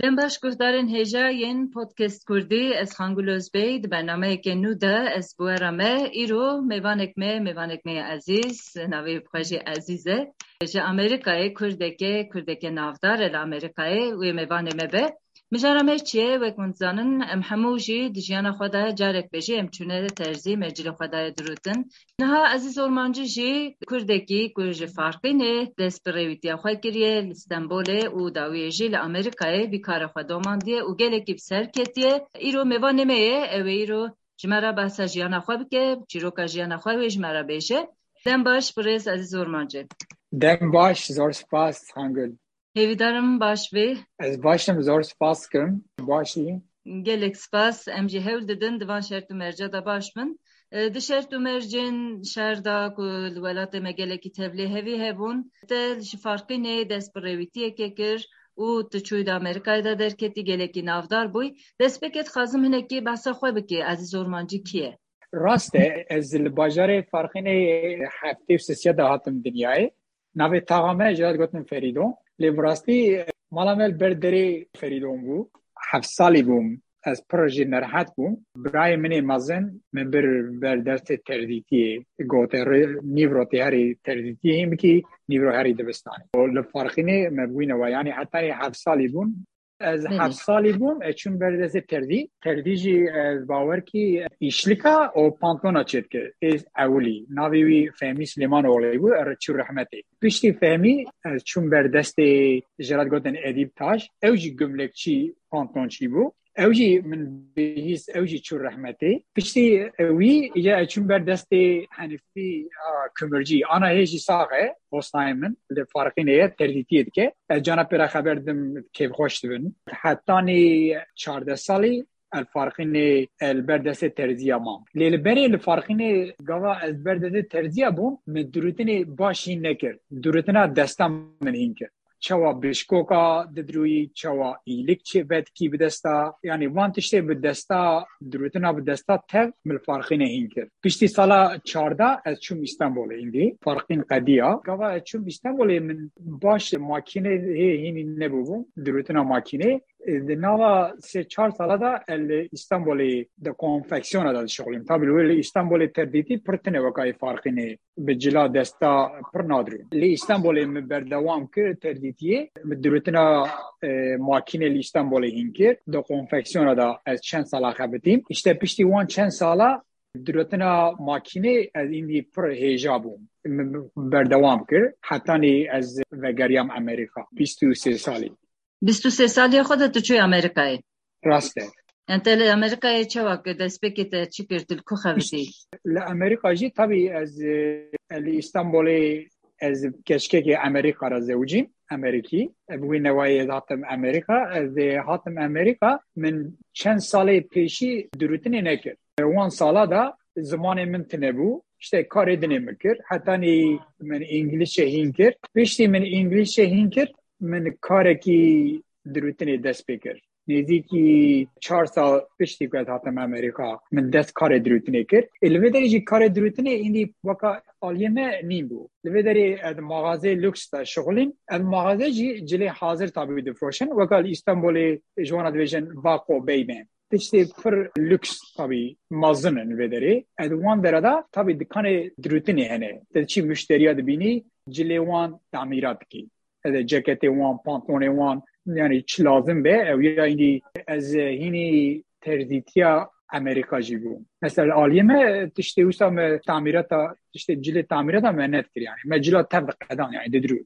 دم باش گفتارن هجا ین پودکست کردی از خانگولوز بید برنامه که نو ده از بوارمه ایرو میوانک می میوانک می عزیز نوی بخواجی عزیزه جا امریکای کردکه کردکه نافدار الامریکای وی میوانه به مجرمه چیه؟ و کنزانن ام هموجی دجیان خدا جارک بجی ام چونه ترزی مجل خدا دروتن نها عزیز ارمانجی جی کردکی کج فرقی نه دست برویتی خواه کریه استنبول او داوی جی لامریکای بیکار خود دوماندیه و گلکی بسر کتیه. ایرو میوان نمیه او ایرو جمرا بحثا جیان خواه بکه چیروکا جیان خواه و جمرا بیشه دم باش بریز عزیز ارمانجی. دم باش زور سپاس هنگل Hevidarım baş vê Ez başim zor spas kirim başî Gelek spas em jî hewl didin divan şer tu merce de baş min Di şer tu şerda ku li welatê me gelekî tevlê hevî hebûn te ji farkînê dest bi rêwîtiyekê kir û tu çûyî di Amerîkayê de derketî gelekî navdar bûy destpêket xazim hinekî behsa xwe bike ez zormancî ki rast e ez li bajarê farxînê heftê û sesiya de hatim dinyayê navê taxa me Jilal لی براستی مالا مل بردری فریدون بو. هفت بوم. از پروژه نرحت بوم. برای منی مزن من بر بردرت تردیتی گوته ری نیورو تیهری تردیتی هیم که نیورو هری دبستانی. و لفارخینه مبوین و یعنی حتی هفت سالی بوم. از هفت سالی بوم چون برده تردی، پردی پردی جی باور که ایشلیکا و پانتونا چید که از اولی. ناویوی فهمی سلیمان اولی بو ار چور رحمتی. پیشتی فهمی چون برده زی جراد گوتن ادیب تاش اوجی گملک چی پانتون چی بو اوجی من بیست اوجی چو رحمتی پشتی وی یا چون بر دست هنفی کمرجی آنها هیچی ساقه باستایمن لفارقی نیه تریتی از جان پر خبر دم که خوشت بودن حتی نی چهار ده سالی الفارقی نی بر دست ترزیامان لیل بری الفارقی نی گوا بر دست ترزیابون مدرتی نی باشی نکرد مدرتی دستم من کرد چوا بشکوکا د دروي چوا ایلیک چې بد کی بدستا یعنی وان بدستا دروته نه بدستا ته مل فرق نه هینګر پشتي سالا 14 از چوم استانبول ایندی فرق ان قدیا قوا چوم استانبول من باش ماکینه اینی هینی نه بوم د نوو سه چار ساله دا ال استنبولي د کنفکسيون د شغلم تابل ویل استنبولي تر دي تي پرتنه وکای فرق نه به جلا دستا پر نادر ل استنبولي م بر دوام ک تر دي تي مدرتنا ماکینه ل استنبولي هینکر د کنفکسيون دا از چن ساله خبتیم اشته پشتي وان چند ساله مدرتنا ماکینه از این دی پر هجابم بر دوام کر حتی از وگریام امریکا 23 سالی Bîst û sê salî. 23 سالی خودت تو چوی امریکایی Rast e. انت لی امریکای چوا که دست پێکێت چی کرد کو خەویتی Li Amerîka jî tabii ez li İstanbulê ez keşkekê Amerîka ra zewcîm Amerîkî wî newayê hatim Amerîka ez ê hatim Amerîka min çend salê pêşî durûtinê nekir wan sala da zimanê min tune bû işte karê dinê min kir hetanî min îngilîşe hîn kir piştî min îngilîşe hîn kir min karekî durûtinê dest pê kir nêzîkî çar sal piştî ku ez hatim Amerîka min dest karê durûtinê kir. Ê li vê derê jî karê durûtinê îndî weka aliyê me nîm bû. Li vê derê ez maxazê lüks da şixulîm ez maxazê jî cilê hazir tabî difroşin weka li İstanbulê ji wan re dibêjin Bako Beymen tiştê pir lüks tabî mezin in vê derê ez wan dere da tabî dikanê durûtinê hene. Te از جکت وان پانتون وان یعنی چی لازم به او یا اینی از هینی ترزیتیا امریکا جی مثلا آلیه من تشتی اوستا من تعمیراتا تشتی جل تعمیراتا من نت کری یعنی من جلا تب قدان یعنی ددرو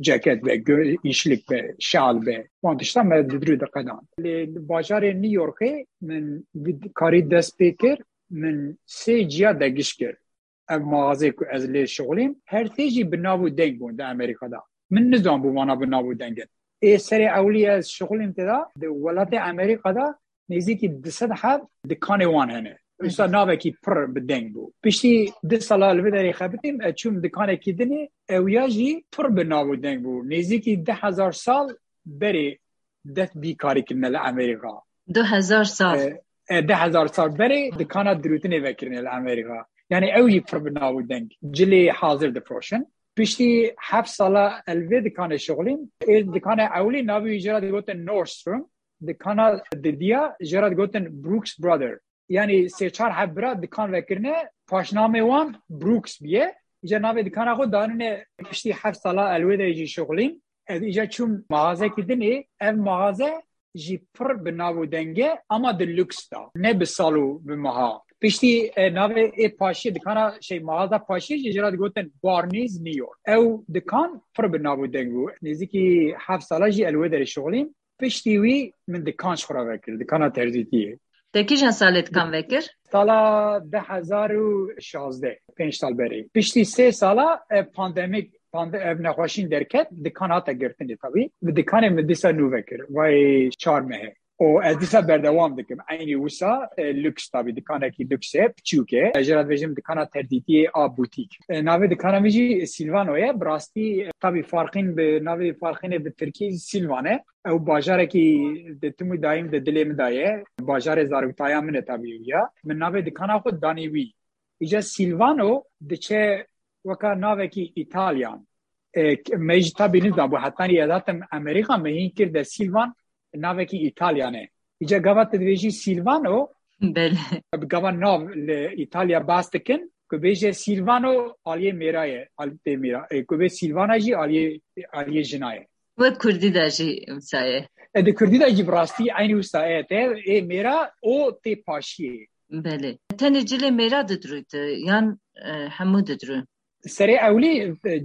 جاکت به گر ایشلیک به شال به وان تشتا من ددرو ده قدان لی باجار من کاری دست پیکر من سی جیا دگش کر او مغازه که از لی شغلیم هر تیجی بناو دنگ بونده امریکا دا من نزام بو وانا بنابو دنگن ای سر اولی از شغل امتدا ده ولات امریکا دا نیزی که دست حد دکان وان هنه. ایسا ناوه که پر بدنگ بو. پیشتی ده سالا الوی داری خبتیم چون دکان اکی دنی اویا جی پر بنابو دنگ بو. نیزی که ده هزار سال بری ده بیکاری کنه لامریکا دو هزار سال. ده هزار سال بری دکانات دروتنی وکرنه لامریکا یعنی اوی پر بنابو دنگ. جلی حاضر دفروشن. El vê dikanê şixulîm ê dikanê ewlî navê wî jira digotin Nordstrom دکانا ددیا جرات گوتن بروکس برادر. یعنی سه چهار حبرا دکان وکرنه. پاشنامه وان بروکس بیه. ایجا ناوی دکان خود دانونه پشتی هفت ساله الوی ده جی شغلیم. ایجا چون مغازه کدنی اف مغازه جی پر به دنگه اما د لوکس دا. نه به سالو به مها پشتی ناوی ای پاشی دکانا شی مغازه پاشی جرات گوتن بارنیز نیویورک او دکان پر به ناو دنگو نزدیکی هفت ساله جی الوی ده شغلیم پشتی وی من دکان شخورا وکر دکانا ترزیتیه تکیجان سالت کم وکر؟ سالا ده هزار و شازده پنج سال بری پشتی سه سالا پاندمیک نخواشین درکت دکان هاتا گرتنی طبی و دکان مدیسا نو وکر وای چار مهه او از دیسا بردوام دکم. اینی وسا لوکس تابی دکانه کی لوکسه پچوکه جرات وجم دکانه تردیتی آ بوتیک. ناوی دکانه میجی سیلوانویه براستی تابی فارقین به ناوی فارقین به ترکی سیلوانه. او باجاره کی د تمو دایم د دلیم دایه. باجاره زاروتایا من تابی ویا من ناوی دکانه خود دانی وی. ایجا سیلوانو دچه وکا ناوی کی ایتالیان میج تابی نزدم بو حتی یاداتم امریکا مهین کرد سیلوان. Navekî İtalyanê. Îca gava te dibêjî Silvano gava nav li İtalya bas dikin ku bêje Silvano aliyê mêra ye aliyê mêra ku bê Silvana jî aliyê aliyê jina ye. Web Kurdî de jî wisa ye. E di Kurdî de jî bi rastî aynî wisa ye te ê mêra o tê paşiyê. Belê. Tenê cilê mêra didrûte yan hemû didrûn. Serê ewlî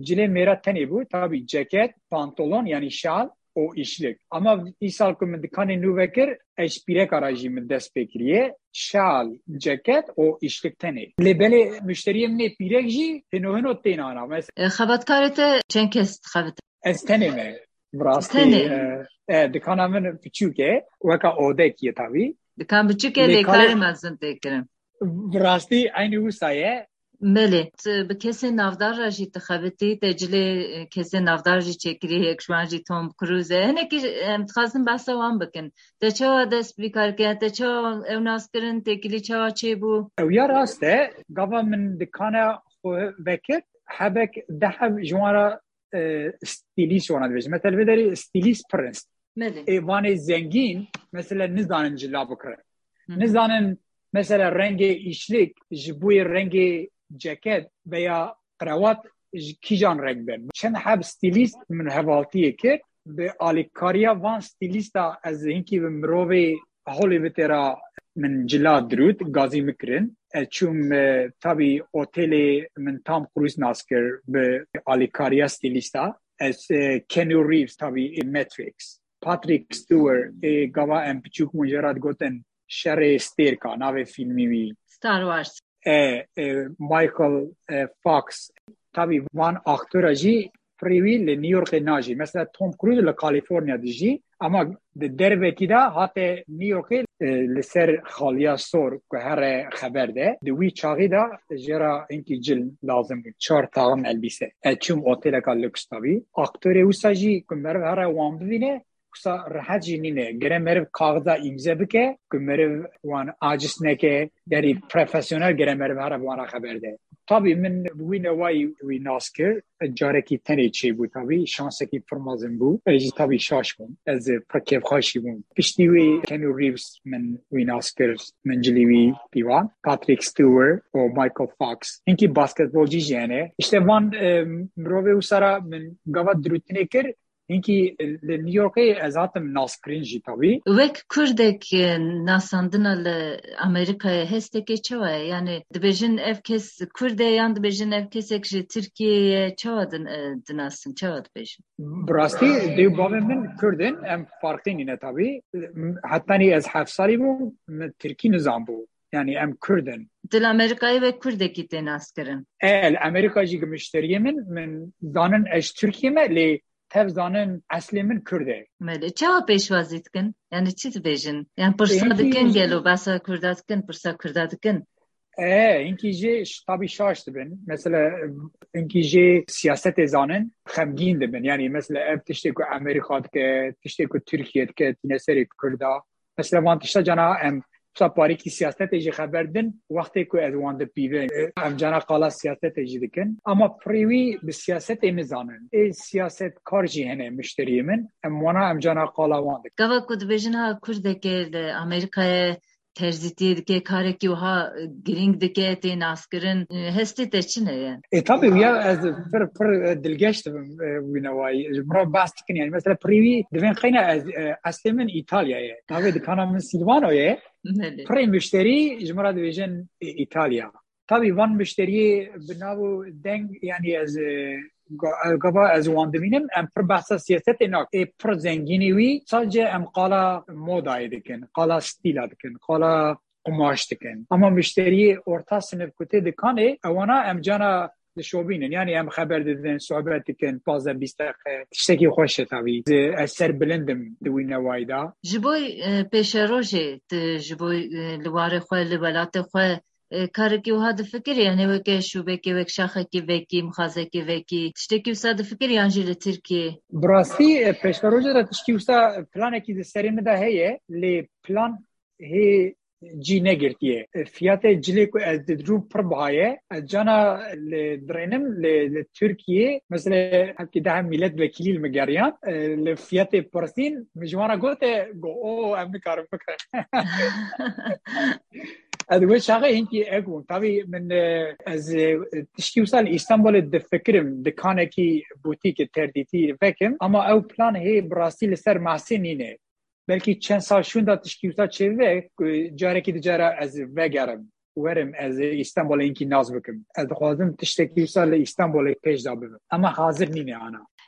cilê mêra tenê bû tabî ceket, pantolon yani şal o işlik. Ama İsal ku min dikanê nû vekir eşpîrek ara jî min dest pê kiriye şal ceket o işlik tenê. Lê belê müşteriyê min ê pîrek jî hino hino tên ana. Xebatkarê te çend kes dixebit? Ez tenê me. Rastî dikana min piçûk e weka odek ye tavî. Dikan biçûk e lê karê mezin tê kirin. Rastî aynı wisa بله به کسی نافدار را جی تخبتی تجلی کسی نافدار جی چکری اکشوان جی توم کروزه هنه که خواستم بحثا وان بکن تا چه دست بیکار که تا چه او ناس کرن تکلی چه چه بو او یا راسته گاوا من دکانه خو وکر حبک دحب جوارا ستیلیس وانا دوش مثلا بداری ستیلیس پرنس ایوان زنگین مثلا نزانن جلا بکرن نزانن مثلا رنگ ایشلیک جبوی رنگ جکت veya kravat کیجان رنگ بن چند حب ستیلیست من هوالتیه کرد به آلیکاریا وان ستیلیستا از اینکی به مروی هولی بترا من جلا درود گازی مکرن چون تابی اوتیل من تام کروز ناسکر به آلیکاریا ستیلیستا. از کنیو ریفز تابی ماتریکس پاتریک ستور گاوا ام پچوک منجرات گوتن شر ستیرکا ناوی فیلمی وی. ستار van aktöra jî privî li New Yorkê najî mesela Tom Cruise li Kaliforniya dijî ama di dervekî de hate New Yorkê li ser xaliya sor ku here xeber de di wî çaxî de jêra hinkî cil lazim bû çar taxin elbîse e çûm oteleka lüks tabî aktörê wisa jî ku meriv here rehet jî nîne gere meriv kaxda îmze bike ku meriv wan acis neke derî profesyonel gere meriv here wana xeber de Tabii min wî newayî wî nas kir carekî tenê çêbû tabii şansekî pir mezin bû jî tabii şaş bûm ez pir kêfxweşî bûm piştî wê Kenny Reeves min wî nas kir min cilî Patrick Stewart û Michael Fox. Hinkî basketbolcî jî hene van mirovê wisa min gava dirûtinê kir اینکی نیویورکی از هاتم ناسکرین جی تاوی وک کردک ناساندن ل امریکا هسته که چوه یعنی دبیجن اف کس کرده یان دبیجن اف کس اکش ترکیه چوه دناسن چوه دبیجن براستی دیو بابه من کردن ام فرقین اینه تاوی حتی نی از هفت سالی بو ترکی نظام بو yani em Kurdin. Dil Amerikayı ve Kurdekî tê nas kirin. El Amerika jî müşteriye min min zanin eş Türkiye me lê tev zanin eslê min Kurd e. Melê çawa pêşwazî dikin? Yani çi dibêjin? Yani pirsa dikin gelo basa Kurda dikin, pirsa Kurda dikin. E, hinkî jê tabî şaş dibin. Mesela hinkî jê siyasetê zanin xemgîn dibin. Yani mesela ev tiştê ku Amerîka dike, tiştê ku Tirkiye dike, tîne serê Kurda. Mesela van tişta cana em سا پاری کی سیاست جی خبر دن وقتی که از وان پیوه ام جانا قالا سیاست جی دکن اما پریوی به سیاست میزانن ای سیاست کار جی هنه مشتری من ام وانا ام جانا قالا وان دکن گوا کد بجن ها کرده که terzitti dike kareki ha giring dike te naskirin hesti te çine yani. E tabi ya ez pir pir dilgeçtim winaway jmra bas tikin yani mesela privi divin khayna ez asli min İtalya'ya. Tabi dikana min Silvano'ya. Pri müşteri jmra divijin İtalya. Tabi van müşteriye binavu deng yani ez گوا از وان دمینم ام پر بحث سیاست اینا. ای پر زنگینی وی سالج ام قالا مود آیده قالا ستیل دکن، قالا قماش دکن. اما مشتری ارتا سنف کتی دکنه. اوانا ام جانا دشوبینن یعنی ام خبر دیدن صحبت کن پازه بیستقه تشتکی خوش تاوی از سر بلندم دوی نوایده جبوی پیش روشی جبوی لوار خواه لبلات خواه کار کی وہ ہدف فکر یعنی وہ شو به کے ایک شاخ کی وے کی مخاز کی وے کی تشتے کی وسا ہدف فکر یعنی جے ترکی براسی پیشتر وجہ رات تشتے وسا پلان کی دے سرے میں دا پلان هی جی نے فیات جلے کو از درو پر بھائے جانا لے درینم لے ترکی مثلا ہم کی ملت وکیل مگاریان لے فیات پرسین مجوانا گوته گو او ام کارم فکر bikirim از وی شاقه هنگی اگون تابی من از تشکی وسال استانبول دفکرم دکانه کی بوتیک تردیتی فکم اما او پلان هی براستی لسر محسی نینه. بلکه چند سال شون دا تشکی وسال چه وی جاره کی دجاره از وگرم. ورم از استانبول اینکی ناز بکم. از خوازم تشتکی وسال استانبول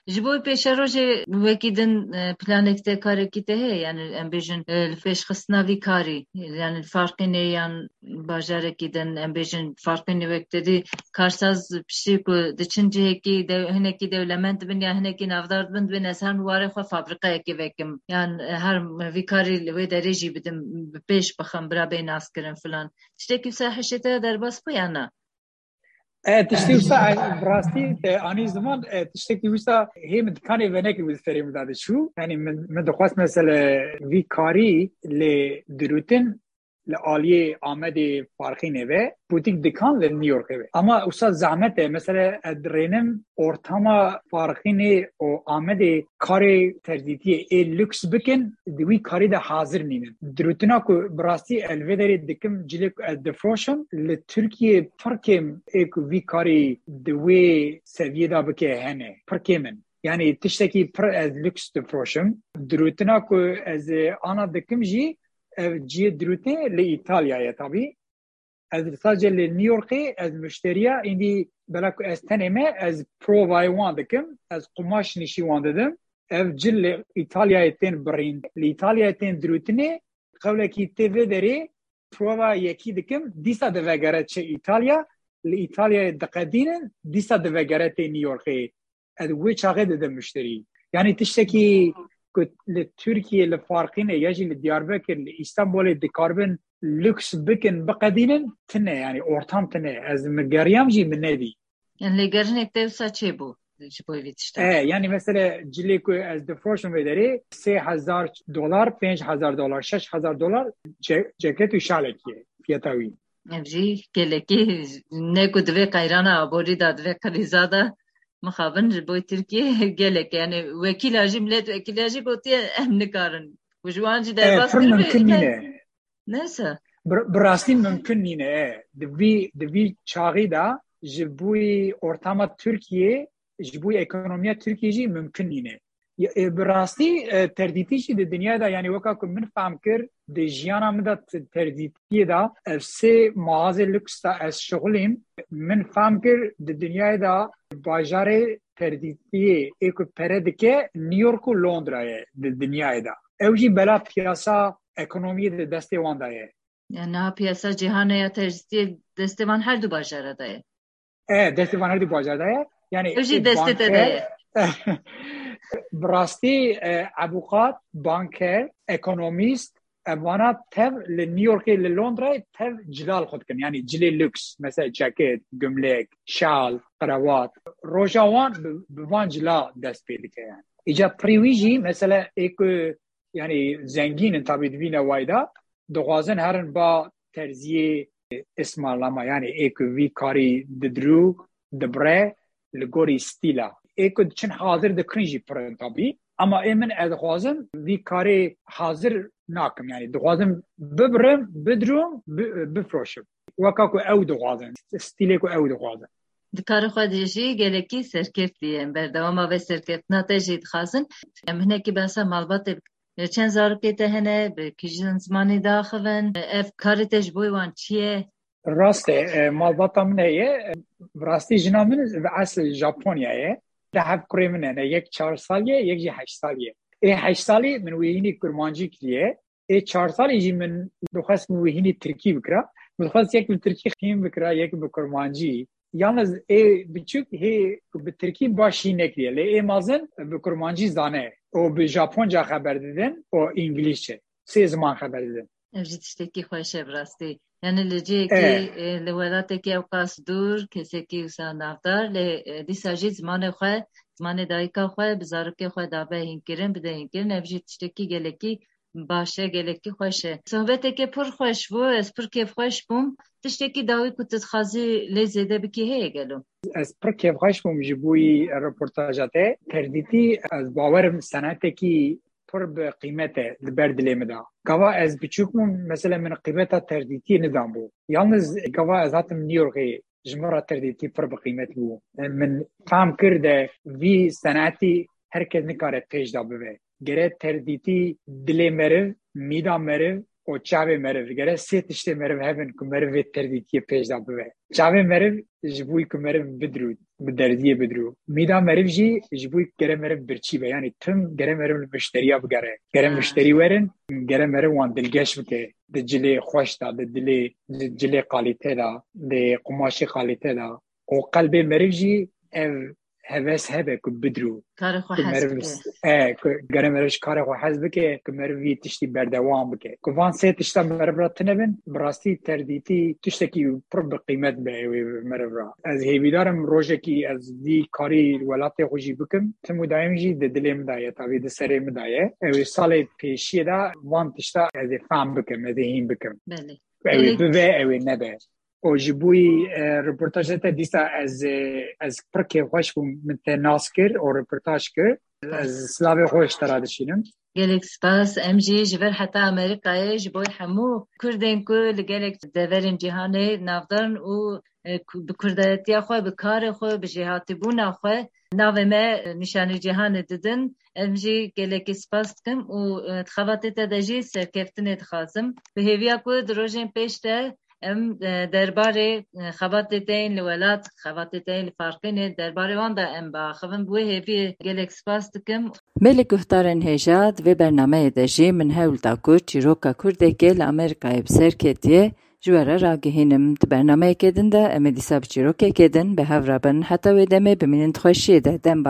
پیش دا ببم اما حاضر نینه آنا Ji bo pêşerojê wekî din planek te karekî te heye yani em bêjin li pêşxistina vî karî. Yani farqînê yan bajarekî din em bêjin farqînê wek dedî karsaz piştî ku diçin cihekî hinekî dewlemend dibin ya hinekî navdar dibin dibin ez her warê xwe fabrikayekê vekim. Yan her vî karî li wê derê jî bidim bi pêş bixim bira bê naskirin filan. Tiştekî wisa hişê te derbas bû ya na تشتی وسا براستی آنی زمان تشتی وسا هم دکانی و نکر بود فریم داده شو یعنی من دخواست مثلا وی کاری ل دروتن لآلیه آمد فارقی نوه بوتیک دکان ل نیویورک وی اما اوسا زحمت مثلا درینم اورتاما فارقی نه او آمد کار تردیدی ای لکس بکن دوی کاری ده حاضر نینن دروتنا کو براستی الوی داری دکم جلیک دفروشم ل ترکیه فرکم ایک وی کاری دوی سویه دا بکه هنه فرکمن yani tiştekî pir ez lüks difroşim dirûtina ku ez ana dikim jî ev ciyê dirûtê li İtalyayê tabî ez sadece li New Yorkê ez müşteriya îndî bela ku ez tenê me ez provayê wan dikim ez qumaş nîşî wan didim ev cil li İtalyayê tên birîn li İtalyayê tên dirûtinê qewlekî tê vê derê prova yekî dikim dîsa divegere çi İtalya li İtalyayê diqedînin dîsa divegere tê New Yorkê ez wê çaxê didim müşterî yani tiştekî li Türkiye li farqîne ya jî li Diyarbekir li İstanbulê dikarbin lüks bikin biqedînin tune yani ortam tune ez mi geriyam jî min nedî yani lêgerinek te wisa çê bû ji bo vê tişta e yani mesela cilê ku ez difroşim vê derê sê hezar dolar pênc hezar dolar şeş hezar dolar ceket û şalekî ye fiyata wî ev jî gelekî ne ku divê qayrana aborî da divê qelîza da مخابن بۆی ترکیه gelek yani wekîla jî millet wekîla jî gotiye em nikarin ku ji wan jî derbas mümkün nîne neyse bi rastî mümkün nîne di vî di vî çaxî da ji براسی تردیتی در د دنیا دا؟ یعنی وکا کوم من فهم کړ د ژوند امدا تردیتی دا. اس ماز لوکس دا اس شغلیم. من فهم کړ د دنیا دا بازار تردیتی اکو پرد که نیویورک او لندن راي د دنیا دا. او جی بلا پیاسا اکونومی د دسته وان دا یې نه پیاسا جهان یا تردیتی دسته وان هر دو بازار دا یې اه دسته وان هر دو بازار دا یې یعنی او جی دسته ده براستی ابوقات بانکر اکونومیست اوانا تف ل نیویورک ل لندن تف جلال خود کن. یعنی جلی لوکس مثلا جاکت گملک شال قروات. روجاوان بوان جلا دست پیدا کردن ایجا پریویجی مثلا ایک یعنی زنگین تابید وینا وایدا دخوازن هرن با ترزیه اسمالما. یعنی ایکو وی کاری ددرو دبره لگوری ستیلا. ایکو چن حاضر دکرین جی پرنتابی اما ایمن ادخوازم وی کاری حاضر ناکم یعنی دخوازم ببرم بدروم بفروشم وکا کو او دخوازم ستیلی کو او دخوازم دکار خود جی گلکی سرکفتیه بردوام و سرکفتنا تجی دخوازن هنکی بسا مالبات چند زارکی تهنه به کجن زمانی داخلن اف کاری تج بوی وان چیه راسته مالباتا من هیه راستی جنا من و اصل ژاپنیایه ده هف کری ده هر کریم نه نه یک چهار سالیه یک جی هشت سالیه. ای هشت سالی من ویه کرمانچی کیه ای چهار سالی جی من دخواست من ویه ترکی بکرا. من دخواست یک من ترکی خیم بکرا یک به کرمانچی یعنی از ای بچوک هی به ترکی باشی نکیه لی ای مازن به کرمانچی زانه. او به ژاپن جا خبر دیدن او انگلیشه سه زمان خبر دیدن. امشت شکی خوشه برستی yani li ciyekî li welatekî ew qas dûr kesekî wisa navdar lê dîsa jî zimanê xwe zimanê dayîka xwe bi zarokê xwe dabe hînkirin bide hînkirin ev jî tiştekî gelekî baş e gelekî xweş e sohbetekê pir xweş bû ez pir kêfxweş bûm tiştekî dawî ku tu dixwazî lê zêde bikî heye gelo ez pir kêfxweş bûm ji bûî reportaja te terdîtî ez bawerim پر به قیمت بر دلی مدا کوا از بچوک مثلا من قیمت تردیتی ندام بو. یالنز قوا از هاتم نیورگی جمهورا تردیتی پر به قیمت بو. من فهم کرده وی سناتی هرکت نکاره پیش دا بوه گره تردیتی دلی مره میدام مره û çavê meriv gere sê tiştê meriv hebin ku meriv vê terdîtiyê pêş da bibe çavê meriv ji bo ku meriv bidrû bi derdiyê bidrû mîda meriv jî ji bo gere meriv birçî be yanî tim gere meriv li müşteriya bigere gere müşterî werin gere meriv wan dilgeş bike di cilê xweş da di dilê di cilê qalîtê da di qumaşê qalîtê da û qelbê meriv jî ev هواس هب کو بدرو. کار خو حس کار خو حس بکه کو مروی تشتی بر دوام بکه. کو وان سه تشت مربرا تنبن براسی تردیتی تشت کی پر بقیمت به وی مربرا از هیبدارم روزی کی از دی کاری ولات خوشی بکم تم دائم جی د دلم دایه تا وی د سره مدایه. سال پیشی دا وان تشتا از فام بکم از هین بکم. بله. و به و نبا اوجبوی رپورتاج تا دیستا از از پرکی خوش بوم متناس کر او رپورتاج کر از سلاو خوش ترادشینم گلک سپاس ام جی جبر حتا امریکای جبوی حمو کردین کل گلک دورین جیهانی نافدارن او بکردارتی خوی بکار خوی بجیهاتی بونا خوی ناوی مه نشان جیهانی دیدن ام جی گلک سپاس کم او تخواتی تا دجی سرکفتنی تخاسم به هیویا کو دروجین پیشتا ام دربار خبات دتین لولات خبات دتین فارقین دربار واندا ام با خبن بوه هفی گل اکسپاس دکم ملی گهتارن هجاد و برنامه دجی من هول دا کور چیروکا کرده گل امریکا ایب سر کتیه جوارا را گهینم تو برنامه کدن دا امیدی ساب چیروکا کدن به هفرابن حتا ویدمه بمینند خوشیده دن